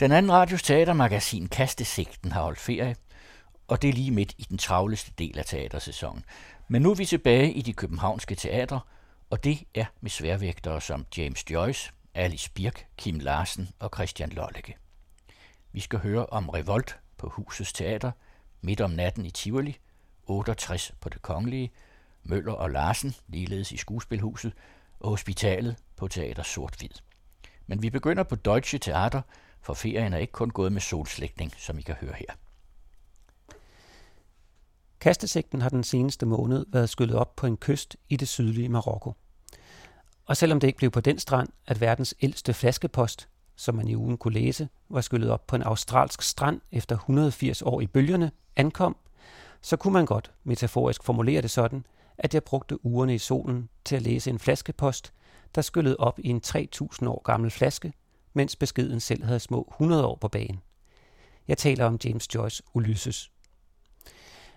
Den anden radios teatermagasin Kastesigten har holdt ferie, og det er lige midt i den travleste del af teatersæsonen. Men nu er vi tilbage i de københavnske teatre, og det er med sværvægtere som James Joyce, Alice Birk, Kim Larsen og Christian Lolleke. Vi skal høre om Revolt på Husets Teater, midt om natten i Tivoli, 68 på det kongelige, Møller og Larsen, ligeledes i skuespilhuset, og hospitalet på Teater Sort-Hvid. Men vi begynder på Deutsche Theater, for ferien er ikke kun gået med solslægtning, som I kan høre her. Kastesigten har den seneste måned været skyllet op på en kyst i det sydlige Marokko. Og selvom det ikke blev på den strand, at verdens ældste flaskepost, som man i ugen kunne læse, var skyllet op på en australsk strand efter 180 år i bølgerne, ankom, så kunne man godt metaforisk formulere det sådan, at jeg brugte ugerne i solen til at læse en flaskepost, der skyllede op i en 3000 år gammel flaske, mens beskeden selv havde små 100 år på banen. Jeg taler om James Joyce Ulysses.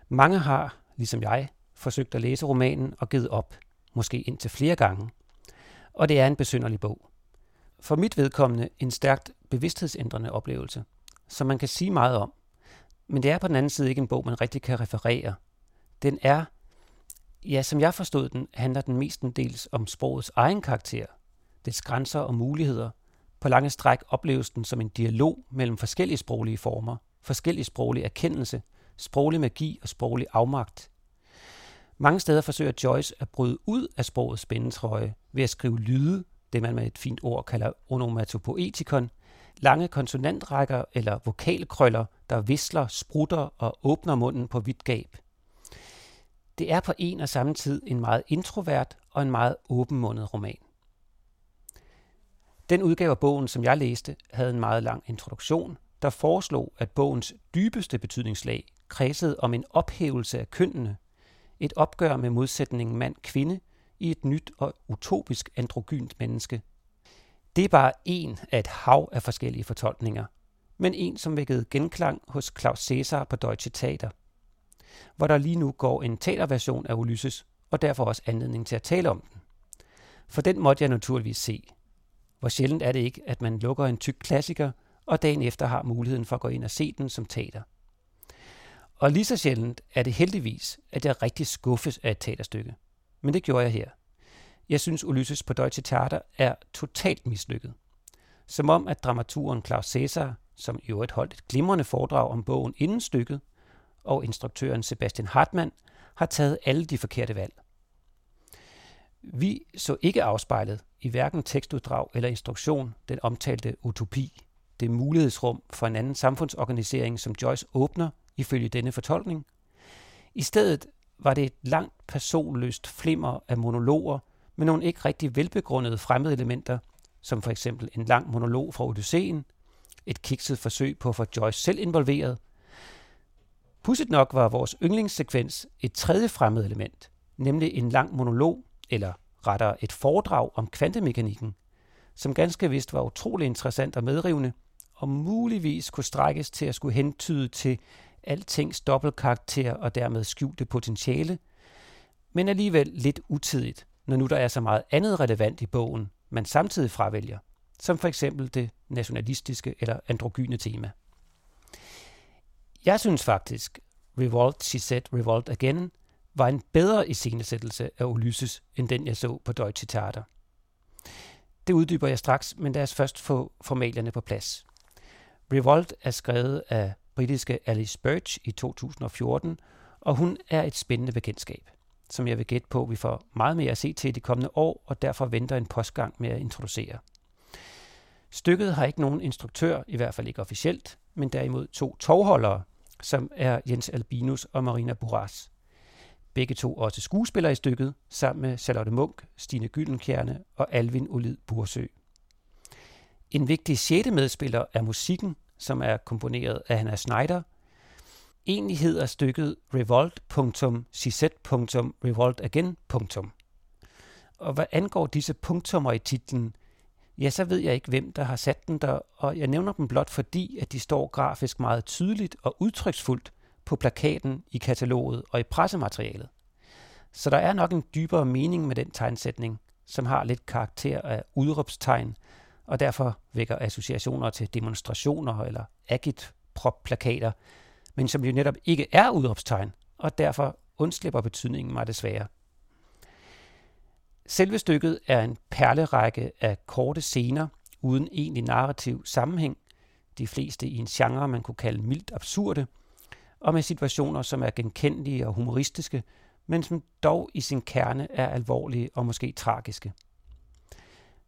Mange har, ligesom jeg, forsøgt at læse romanen og givet op, måske indtil flere gange. Og det er en besynderlig bog. For mit vedkommende en stærkt bevidsthedsændrende oplevelse, som man kan sige meget om. Men det er på den anden side ikke en bog, man rigtig kan referere. Den er, ja, som jeg forstod den, handler den mestendels om sprogets egen karakter, dets grænser og muligheder. På lange stræk opleves den som en dialog mellem forskellige sproglige former, forskellig sproglig erkendelse, sproglig magi og sproglig afmagt. Mange steder forsøger Joyce at bryde ud af sprogets spændetrøje ved at skrive lyde, det man med et fint ord kalder onomatopoetikon, lange konsonantrækker eller vokalkrøller, der visler, sprutter og åbner munden på vidt gab. Det er på en og samme tid en meget introvert og en meget åbenmundet roman. Den udgave af bogen, som jeg læste, havde en meget lang introduktion, der foreslog, at bogens dybeste betydningslag kredsede om en ophævelse af kønnene, et opgør med modsætningen mand-kvinde i et nyt og utopisk androgynt menneske. Det er bare en af et hav af forskellige fortolkninger, men en, som vækkede genklang hos Claus Cæsar på Deutsche Theater, hvor der lige nu går en teaterversion af Ulysses, og derfor også anledning til at tale om den. For den måtte jeg naturligvis se. Hvor sjældent er det ikke, at man lukker en tyk klassiker, og dagen efter har muligheden for at gå ind og se den som teater. Og lige så sjældent er det heldigvis, at jeg rigtig skuffes af et teaterstykke. Men det gjorde jeg her. Jeg synes, Ulysses på Deutsche Theater er totalt mislykket. Som om, at dramaturen Claus Cæsar, som i øvrigt holdt et glimrende foredrag om bogen inden stykket, og instruktøren Sebastian Hartmann, har taget alle de forkerte valg. Vi så ikke afspejlet i hverken tekstuddrag eller instruktion den omtalte utopi, det mulighedsrum for en anden samfundsorganisering, som Joyce åbner ifølge denne fortolkning. I stedet var det et langt personløst flimmer af monologer med nogle ikke rigtig velbegrundede fremmede elementer, som for eksempel en lang monolog fra Odysseen, et kikset forsøg på at få Joyce selv involveret. Pudset nok var vores yndlingssekvens et tredje fremmed element, nemlig en lang monolog, eller retter et foredrag om kvantemekanikken, som ganske vist var utrolig interessant og medrivende, og muligvis kunne strækkes til at skulle hentyde til altings dobbeltkarakter og dermed skjulte potentiale, men alligevel lidt utidigt, når nu der er så meget andet relevant i bogen, man samtidig fravælger, som for eksempel det nationalistiske eller androgyne tema. Jeg synes faktisk, Revolt, She Said, Revolt Again, var en bedre iscenesættelse af Ulysses, end den jeg så på Deutsche Theater. Det uddyber jeg straks, men lad os først få formalierne på plads. Revolt er skrevet af britiske Alice Birch i 2014, og hun er et spændende bekendtskab, som jeg vil gætte på, at vi får meget mere at se til de kommende år, og derfor venter en postgang med at introducere. Stykket har ikke nogen instruktør, i hvert fald ikke officielt, men derimod to tovholdere, som er Jens Albinus og Marina Buras. Begge to også skuespillere i stykket, sammen med Charlotte Munk, Stine Gyllenkjerne og Alvin Olid Bursø. En vigtig sjette medspiller er musikken, som er komponeret af Hannah Schneider. Egentlig hedder stykket revolt.cz.revoltagain. Og hvad angår disse punktummer i titlen, ja, så ved jeg ikke, hvem der har sat den der, og jeg nævner dem blot fordi, at de står grafisk meget tydeligt og udtryksfuldt på plakaten, i kataloget og i pressematerialet. Så der er nok en dybere mening med den tegnsætning, som har lidt karakter af udråbstegn, og derfor vækker associationer til demonstrationer eller agitprop-plakater, men som jo netop ikke er udråbstegn, og derfor undslipper betydningen mig desværre. Selve stykket er en perlerække af korte scener uden egentlig narrativ sammenhæng, de fleste i en genre, man kunne kalde mildt absurde, og med situationer, som er genkendelige og humoristiske, men som dog i sin kerne er alvorlige og måske tragiske.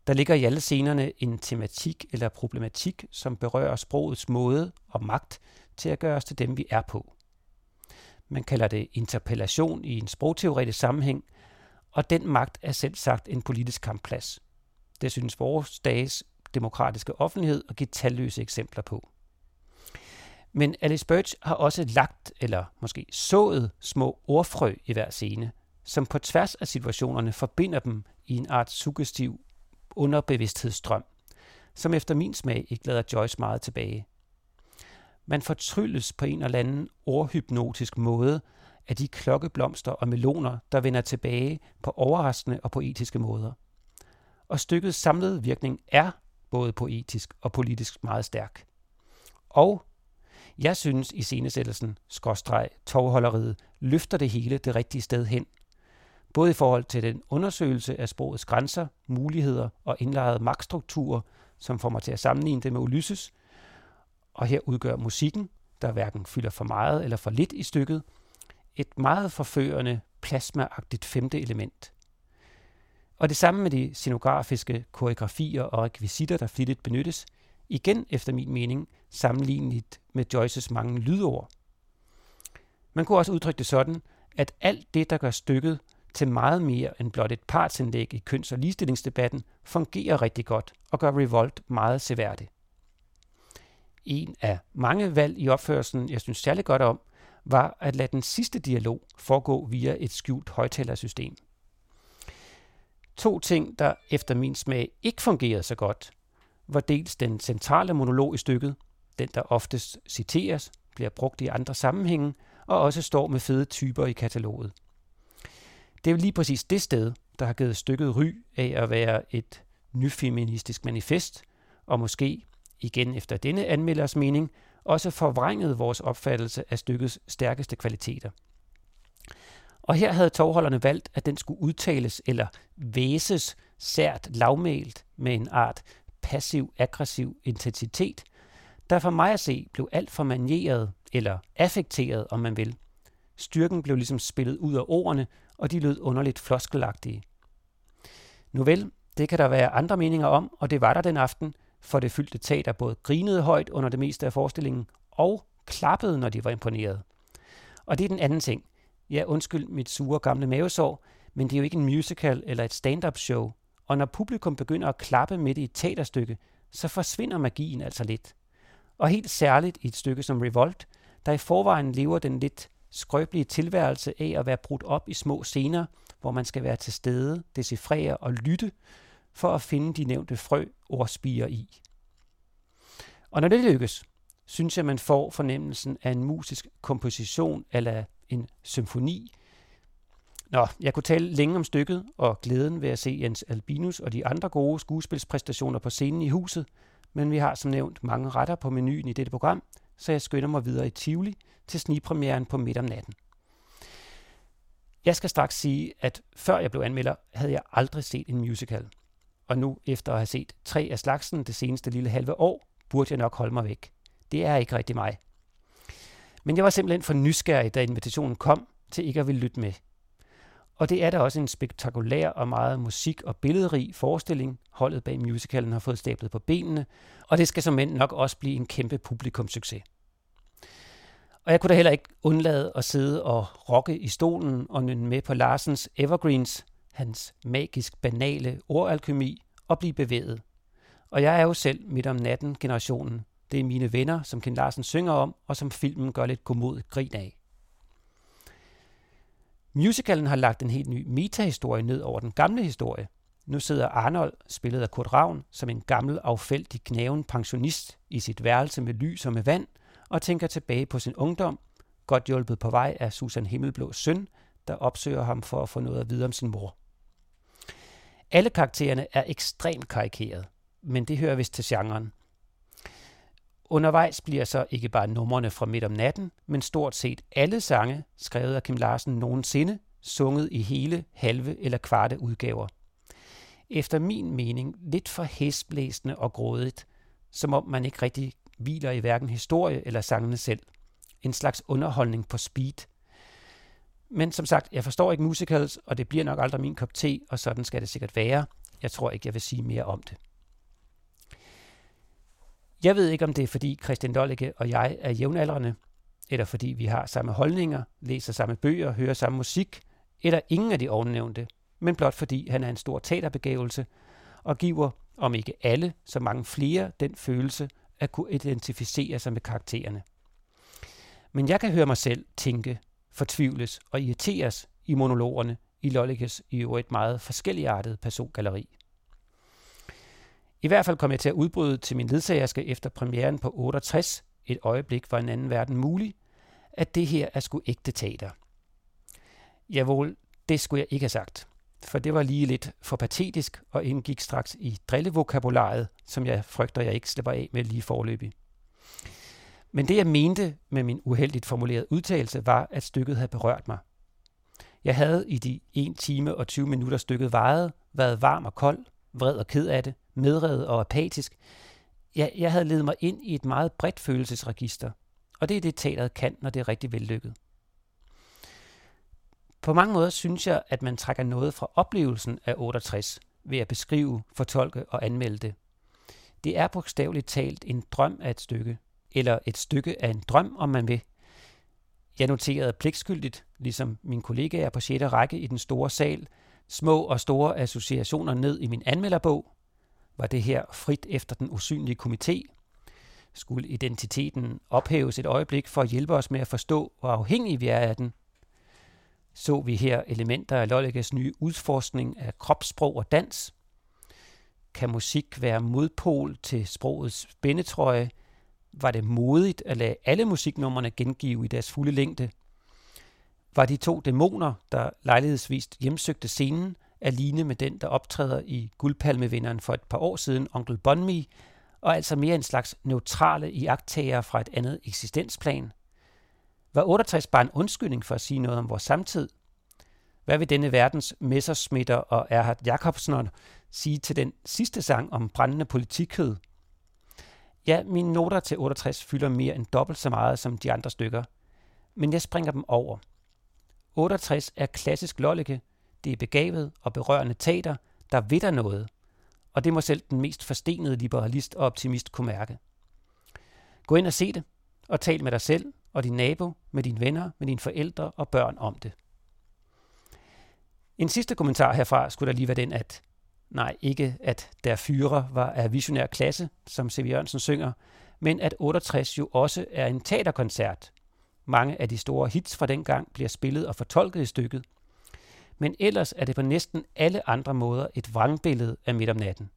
Der ligger i alle scenerne en tematik eller problematik, som berører sprogets måde og magt til at gøre os til dem, vi er på. Man kalder det interpellation i en sprogteoretisk sammenhæng, og den magt er selv sagt en politisk kampplads. Det synes vores dages demokratiske offentlighed at give talløse eksempler på. Men Alice Birch har også lagt, eller måske sået, små ordfrø i hver scene, som på tværs af situationerne forbinder dem i en art suggestiv underbevidsthedsstrøm, som efter min smag ikke lader Joyce meget tilbage. Man fortrylles på en eller anden ordhypnotisk måde af de klokkeblomster og meloner, der vender tilbage på overraskende og poetiske måder. Og stykkets samlede virkning er både poetisk og politisk meget stærk. Og jeg synes i scenesættelsen, skorstreg, tovholderiet, løfter det hele det rigtige sted hen. Både i forhold til den undersøgelse af sprogets grænser, muligheder og indlejrede magtstrukturer, som får mig til at sammenligne det med Ulysses. Og her udgør musikken, der hverken fylder for meget eller for lidt i stykket, et meget forførende, plasmaagtigt femte element. Og det samme med de scenografiske koreografier og rekvisitter, der flittigt benyttes, igen efter min mening sammenligneligt med Joyces mange lydord. Man kunne også udtrykke det sådan, at alt det, der gør stykket til meget mere end blot et partsindlæg i køns- og ligestillingsdebatten, fungerer rigtig godt og gør Revolt meget seværdig. En af mange valg i opførelsen, jeg synes særlig godt om, var at lade den sidste dialog foregå via et skjult højtalersystem. To ting, der efter min smag ikke fungerede så godt, var dels den centrale monolog i stykket, den der oftest citeres, bliver brugt i andre sammenhænge, og også står med fede typer i kataloget. Det er jo lige præcis det sted, der har givet stykket ry af at være et nyfeministisk manifest, og måske, igen efter denne anmelders mening, også forvrænget vores opfattelse af stykkets stærkeste kvaliteter. Og her havde tovholderne valgt, at den skulle udtales eller væses sært lavmælt med en art passiv-aggressiv intensitet, der for mig at se blev alt for manieret eller affekteret, om man vil. Styrken blev ligesom spillet ud af ordene, og de lød underligt floskelagtige. Nu vel, det kan der være andre meninger om, og det var der den aften, for det fyldte teater både grinede højt under det meste af forestillingen, og klappede, når de var imponeret. Og det er den anden ting. Ja, undskyld mit sure gamle mavesår, men det er jo ikke en musical eller et stand-up show. Og når publikum begynder at klappe midt i et teaterstykke, så forsvinder magien altså lidt. Og helt særligt i et stykke som Revolt, der i forvejen lever den lidt skrøbelige tilværelse af at være brudt op i små scener, hvor man skal være til stede, decifrere og lytte, for at finde de nævnte frø ordspiger i. Og når det lykkes, synes jeg, man får fornemmelsen af en musisk komposition eller en symfoni. Nå, jeg kunne tale længe om stykket og glæden ved at se Jens Albinus og de andre gode skuespilspræstationer på scenen i huset, men vi har som nævnt mange retter på menuen i dette program, så jeg skynder mig videre i Tivoli til snigpremieren på midt om natten. Jeg skal straks sige, at før jeg blev anmelder, havde jeg aldrig set en musical. Og nu, efter at have set tre af slagsen det seneste lille halve år, burde jeg nok holde mig væk. Det er ikke rigtig mig. Men jeg var simpelthen for nysgerrig, da invitationen kom, til ikke at ville lytte med. Og det er da også en spektakulær og meget musik- og billedrig forestilling, holdet bag musicalen har fået stablet på benene, og det skal som end nok også blive en kæmpe publikumssucces. Og jeg kunne da heller ikke undlade at sidde og rokke i stolen og nynne med på Larsens Evergreens, hans magisk banale ordalkemi, og blive bevæget. Og jeg er jo selv midt om natten generationen. Det er mine venner, som Ken Larsen synger om, og som filmen gør lidt godmod grin af. Musicalen har lagt en helt ny metahistorie ned over den gamle historie. Nu sidder Arnold, spillet af Kurt Ravn, som en gammel, affældig, knæven pensionist i sit værelse med lys og med vand, og tænker tilbage på sin ungdom, godt hjulpet på vej af Susan Himmelblås søn, der opsøger ham for at få noget at vide om sin mor. Alle karaktererne er ekstremt karikeret. men det hører vist til genren. Undervejs bliver så ikke bare numrene fra midt om natten, men stort set alle sange, skrevet af Kim Larsen nogensinde, sunget i hele, halve eller kvarte udgaver. Efter min mening lidt for hæsblæsende og grådigt, som om man ikke rigtig hviler i hverken historie eller sangene selv. En slags underholdning på speed. Men som sagt, jeg forstår ikke musicals, og det bliver nok aldrig min kop te, og sådan skal det sikkert være. Jeg tror ikke, jeg vil sige mere om det. Jeg ved ikke, om det er fordi Christian Dollecke og jeg er jævnaldrende, eller fordi vi har samme holdninger, læser samme bøger, hører samme musik, eller ingen af de ovennævnte, men blot fordi han er en stor teaterbegævelse og giver, om ikke alle, så mange flere, den følelse at kunne identificere sig med karaktererne. Men jeg kan høre mig selv tænke, fortvivles og irriteres i monologerne i Lollikes i øvrigt meget forskelligartet persongalleri. I hvert fald kom jeg til at udbryde til min ledsagerske efter premieren på 68, et øjeblik var en anden verden mulig, at det her er sgu ægte teater. Jawohl, det skulle jeg ikke have sagt, for det var lige lidt for patetisk og indgik straks i drillevokabularet, som jeg frygter, jeg ikke slipper af med lige forløbig. Men det jeg mente med min uheldigt formulerede udtalelse var, at stykket havde berørt mig. Jeg havde i de 1 time og 20 minutter stykket vejet, været varm og kold, vred og ked af det, medrevet og apatisk. Jeg, jeg havde ledet mig ind i et meget bredt følelsesregister, og det er det, teateret kan, når det er rigtig vellykket. På mange måder synes jeg, at man trækker noget fra oplevelsen af 68 ved at beskrive, fortolke og anmelde det. Det er bogstaveligt talt en drøm af et stykke, eller et stykke af en drøm, om man vil. Jeg noterede pligtskyldigt, ligesom min kollegaer på 6. række i den store sal, små og store associationer ned i min anmelderbog. Var det her frit efter den usynlige komité? Skulle identiteten ophæves et øjeblik for at hjælpe os med at forstå, hvor afhængige vi er af den? Så vi her elementer af Lollegas nye udforskning af kropssprog og dans? Kan musik være modpol til sprogets spændetrøje? Var det modigt at lade alle musiknummerne gengive i deres fulde længde – var de to dæmoner, der lejlighedsvist hjemsøgte scenen, alene med den, der optræder i guldpalmevinderen for et par år siden, Onkel Bonmi, og altså mere en slags neutrale iagttager fra et andet eksistensplan. Var 68 bare en undskyldning for at sige noget om vores samtid? Hvad vil denne verdens Messersmitter og Erhard Jacobsen sige til den sidste sang om brændende politikhed? Ja, mine noter til 68 fylder mere end dobbelt så meget som de andre stykker, men jeg springer dem over – 68 er klassisk lollike. Det er begavet og berørende teater, der vitter noget. Og det må selv den mest forstenede liberalist og optimist kunne mærke. Gå ind og se det, og tal med dig selv og din nabo, med dine venner, med dine forældre og børn om det. En sidste kommentar herfra skulle der lige være den, at nej, ikke at der fyre var af visionær klasse, som C.V. Jørgensen synger, men at 68 jo også er en teaterkoncert, mange af de store hits fra dengang bliver spillet og fortolket i stykket. Men ellers er det på næsten alle andre måder et vrangbillede af midt om natten.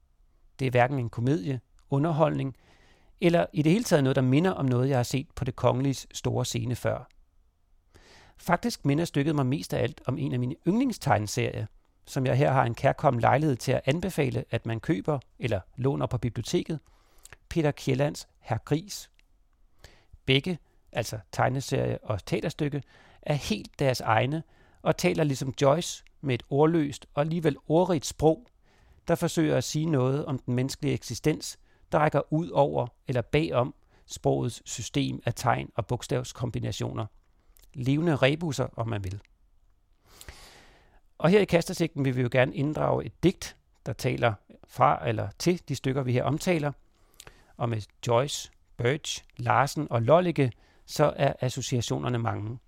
Det er hverken en komedie, underholdning, eller i det hele taget noget, der minder om noget, jeg har set på det kongelige store scene før. Faktisk minder stykket mig mest af alt om en af mine yndlingstegneserier, som jeg her har en kærkommen lejlighed til at anbefale, at man køber eller låner på biblioteket, Peter Kjellands Herr Gris. Begge altså tegneserie og teaterstykke, er helt deres egne og taler ligesom Joyce med et ordløst og alligevel ordrigt sprog, der forsøger at sige noget om den menneskelige eksistens, der rækker ud over eller bagom sprogets system af tegn og bogstavskombinationer. Levende rebusser, om man vil. Og her i Kastersigten vil vi jo gerne inddrage et digt, der taler fra eller til de stykker, vi her omtaler. Og med Joyce, Birch, Larsen og Lollicke så er associationerne mange.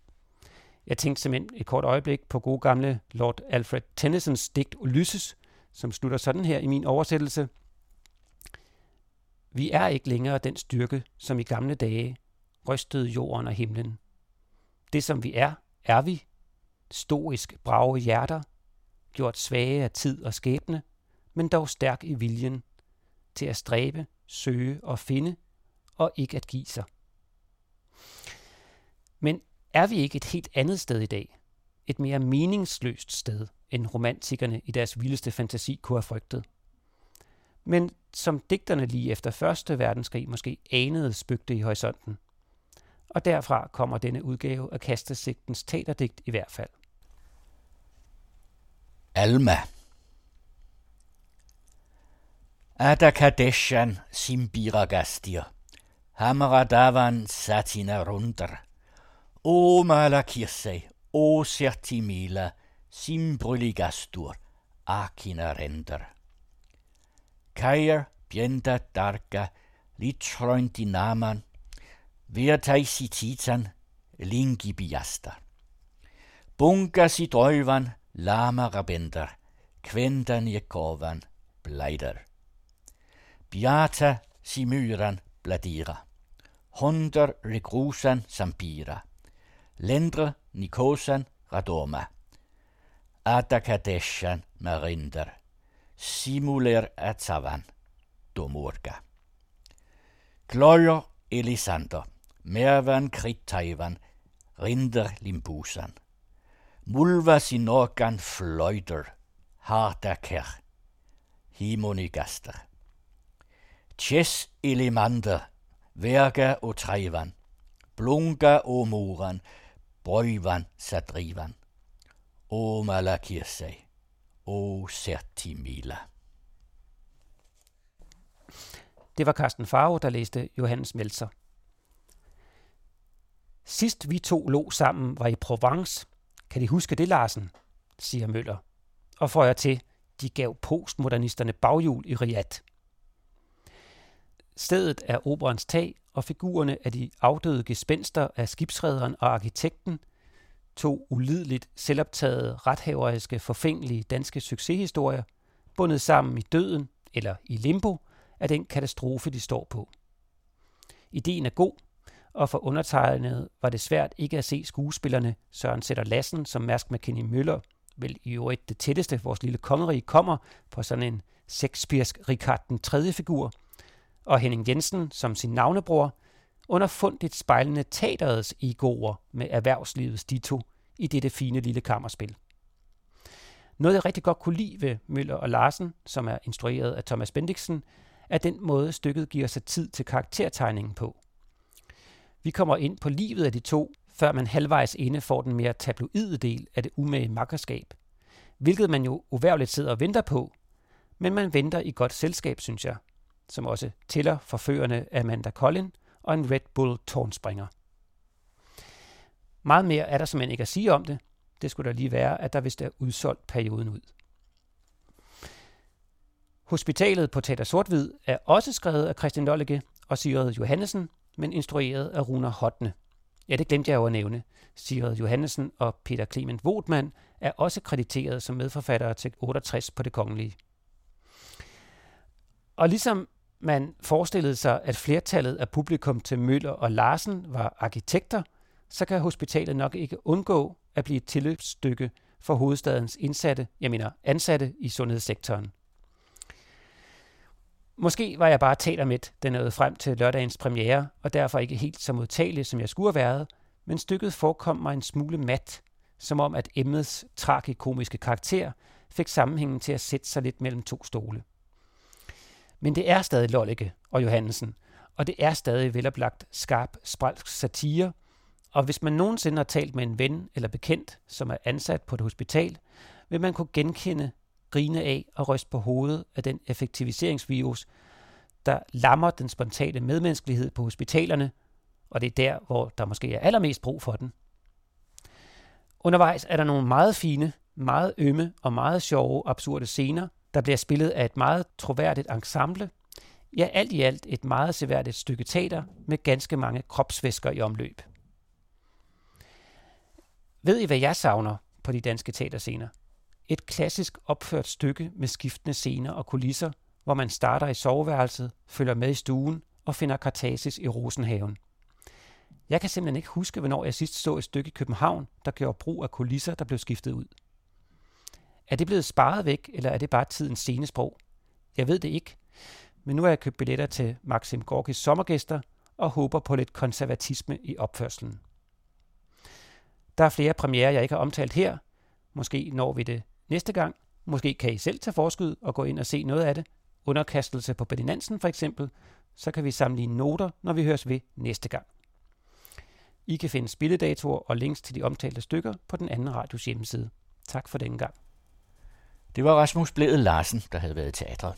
Jeg tænkte simpelthen et kort øjeblik på gode gamle Lord Alfred Tennysons digt Ulysses, som slutter sådan her i min oversættelse. Vi er ikke længere den styrke, som i gamle dage rystede jorden og himlen. Det som vi er, er vi. Stoisk brave hjerter, gjort svage af tid og skæbne, men dog stærk i viljen til at stræbe, søge og finde, og ikke at give sig. Men er vi ikke et helt andet sted i dag? Et mere meningsløst sted, end romantikerne i deres vildeste fantasi kunne have frygtet? men som digterne lige efter Første Verdenskrig måske anede spøgte i horisonten. Og derfra kommer denne udgave af Kastesigtens teaterdigt i hvert fald. Alma Ada Kadeshan Simbiragastir Hamradavan Satina Runder O mala Malakirse, O Sertimela, Simbruligastur, Akina Render. Kair, Pienta, Tarka, Litschreund die Namen, Vertai si Tizan, Lingi Biasta. Bunga si Teuvan, Lama Rabender, Quendan Jekovan, Bleider. Biata si Myran, Bladira. Honder Regrusan, Sampira. Lendre Nikosan Radoma. Adakadeshan Marinder Simuler Atsavan. Domurga. Gloria Elisander. Mervan Krittaivan Rinder Limbusan. Mulva Sinorgan Fløjder Hardaker Himonigaster Ches Elimander. Verga o Treivan Blunga o Muran Brøjvan Sadrivan O Malakirsei O Sertimila Det var Carsten Faro, der læste Johannes Melser. Sidst vi to lå sammen var i Provence. Kan de huske det, Larsen? siger Møller. Og får jeg til, de gav postmodernisterne baghjul i Riyadh. Stedet er operens tag, og figurerne er de afdøde gespenster af skibsrederen og arkitekten, to ulideligt selvoptagede, rethaveriske, forfængelige danske succeshistorier, bundet sammen i døden eller i limbo af den katastrofe, de står på. Ideen er god, og for undertegnet var det svært ikke at se skuespillerne Søren Sætter Lassen som Mærsk McKinney Møller, vel i øvrigt det tætteste vores lille kongerige kommer på sådan en Shakespeare's Richard den tredje figur, og Henning Jensen som sin navnebror, underfundigt spejlende teaterets egoer med erhvervslivets dito i dette fine lille kammerspil. Noget jeg rigtig godt kunne lide ved Møller og Larsen, som er instrueret af Thomas Bendiksen, er den måde stykket giver sig tid til karaktertegningen på. Vi kommer ind på livet af de to, før man halvvejs inde får den mere tabloide del af det umage makkerskab, hvilket man jo uværligt sidder og venter på, men man venter i godt selskab, synes jeg, som også tæller forførende Amanda Collin og en Red Bull tårnspringer. Meget mere er der simpelthen ikke at sige om det. Det skulle da lige være, at der vist er udsolgt perioden ud. Hospitalet på Teater Sortvid er også skrevet af Christian Lollige og Sigrid Johannesen, men instrueret af Runa Hotne. Ja, det glemte jeg jo at nævne. Sigrid Johannesen og Peter Clement Wotman er også krediteret som medforfattere til 68 på det kongelige. Og ligesom man forestillede sig, at flertallet af publikum til Møller og Larsen var arkitekter, så kan hospitalet nok ikke undgå at blive et tilløbsstykke for hovedstadens indsatte, jeg mener ansatte i sundhedssektoren. Måske var jeg bare taler med, den nåede frem til lørdagens premiere, og derfor ikke helt så modtagelig, som jeg skulle have været, men stykket forekom mig en smule mat, som om at emnets tragikomiske karakter fik sammenhængen til at sætte sig lidt mellem to stole. Men det er stadig Lollike og Johannesen, og det er stadig veloplagt skarp spralsk satire, og hvis man nogensinde har talt med en ven eller bekendt, som er ansat på et hospital, vil man kunne genkende, grine af og ryste på hovedet af den effektiviseringsvirus, der lammer den spontane medmenneskelighed på hospitalerne, og det er der, hvor der måske er allermest brug for den. Undervejs er der nogle meget fine, meget ømme og meget sjove, absurde scener, der bliver spillet af et meget troværdigt ensemble. Ja, alt i alt et meget seværdigt stykke teater med ganske mange kropsvæsker i omløb. Ved I, hvad jeg savner på de danske teaterscener? Et klassisk opført stykke med skiftende scener og kulisser, hvor man starter i soveværelset, følger med i stuen og finder kartasis i Rosenhaven. Jeg kan simpelthen ikke huske, hvornår jeg sidst så et stykke i København, der gjorde brug af kulisser, der blev skiftet ud. Er det blevet sparet væk, eller er det bare tidens scenesprog? Jeg ved det ikke, men nu har jeg købt billetter til Maxim Gorkis sommergæster og håber på lidt konservatisme i opførselen. Der er flere premierer, jeg ikke har omtalt her. Måske når vi det næste gang. Måske kan I selv tage forskud og gå ind og se noget af det. Underkastelse på Betty for eksempel. Så kan vi sammenligne noter, når vi høres ved næste gang. I kan finde spilledatoer og links til de omtalte stykker på den anden radios hjemmeside. Tak for denne gang. Det var Rasmus Blædel Larsen, der havde været i teatret.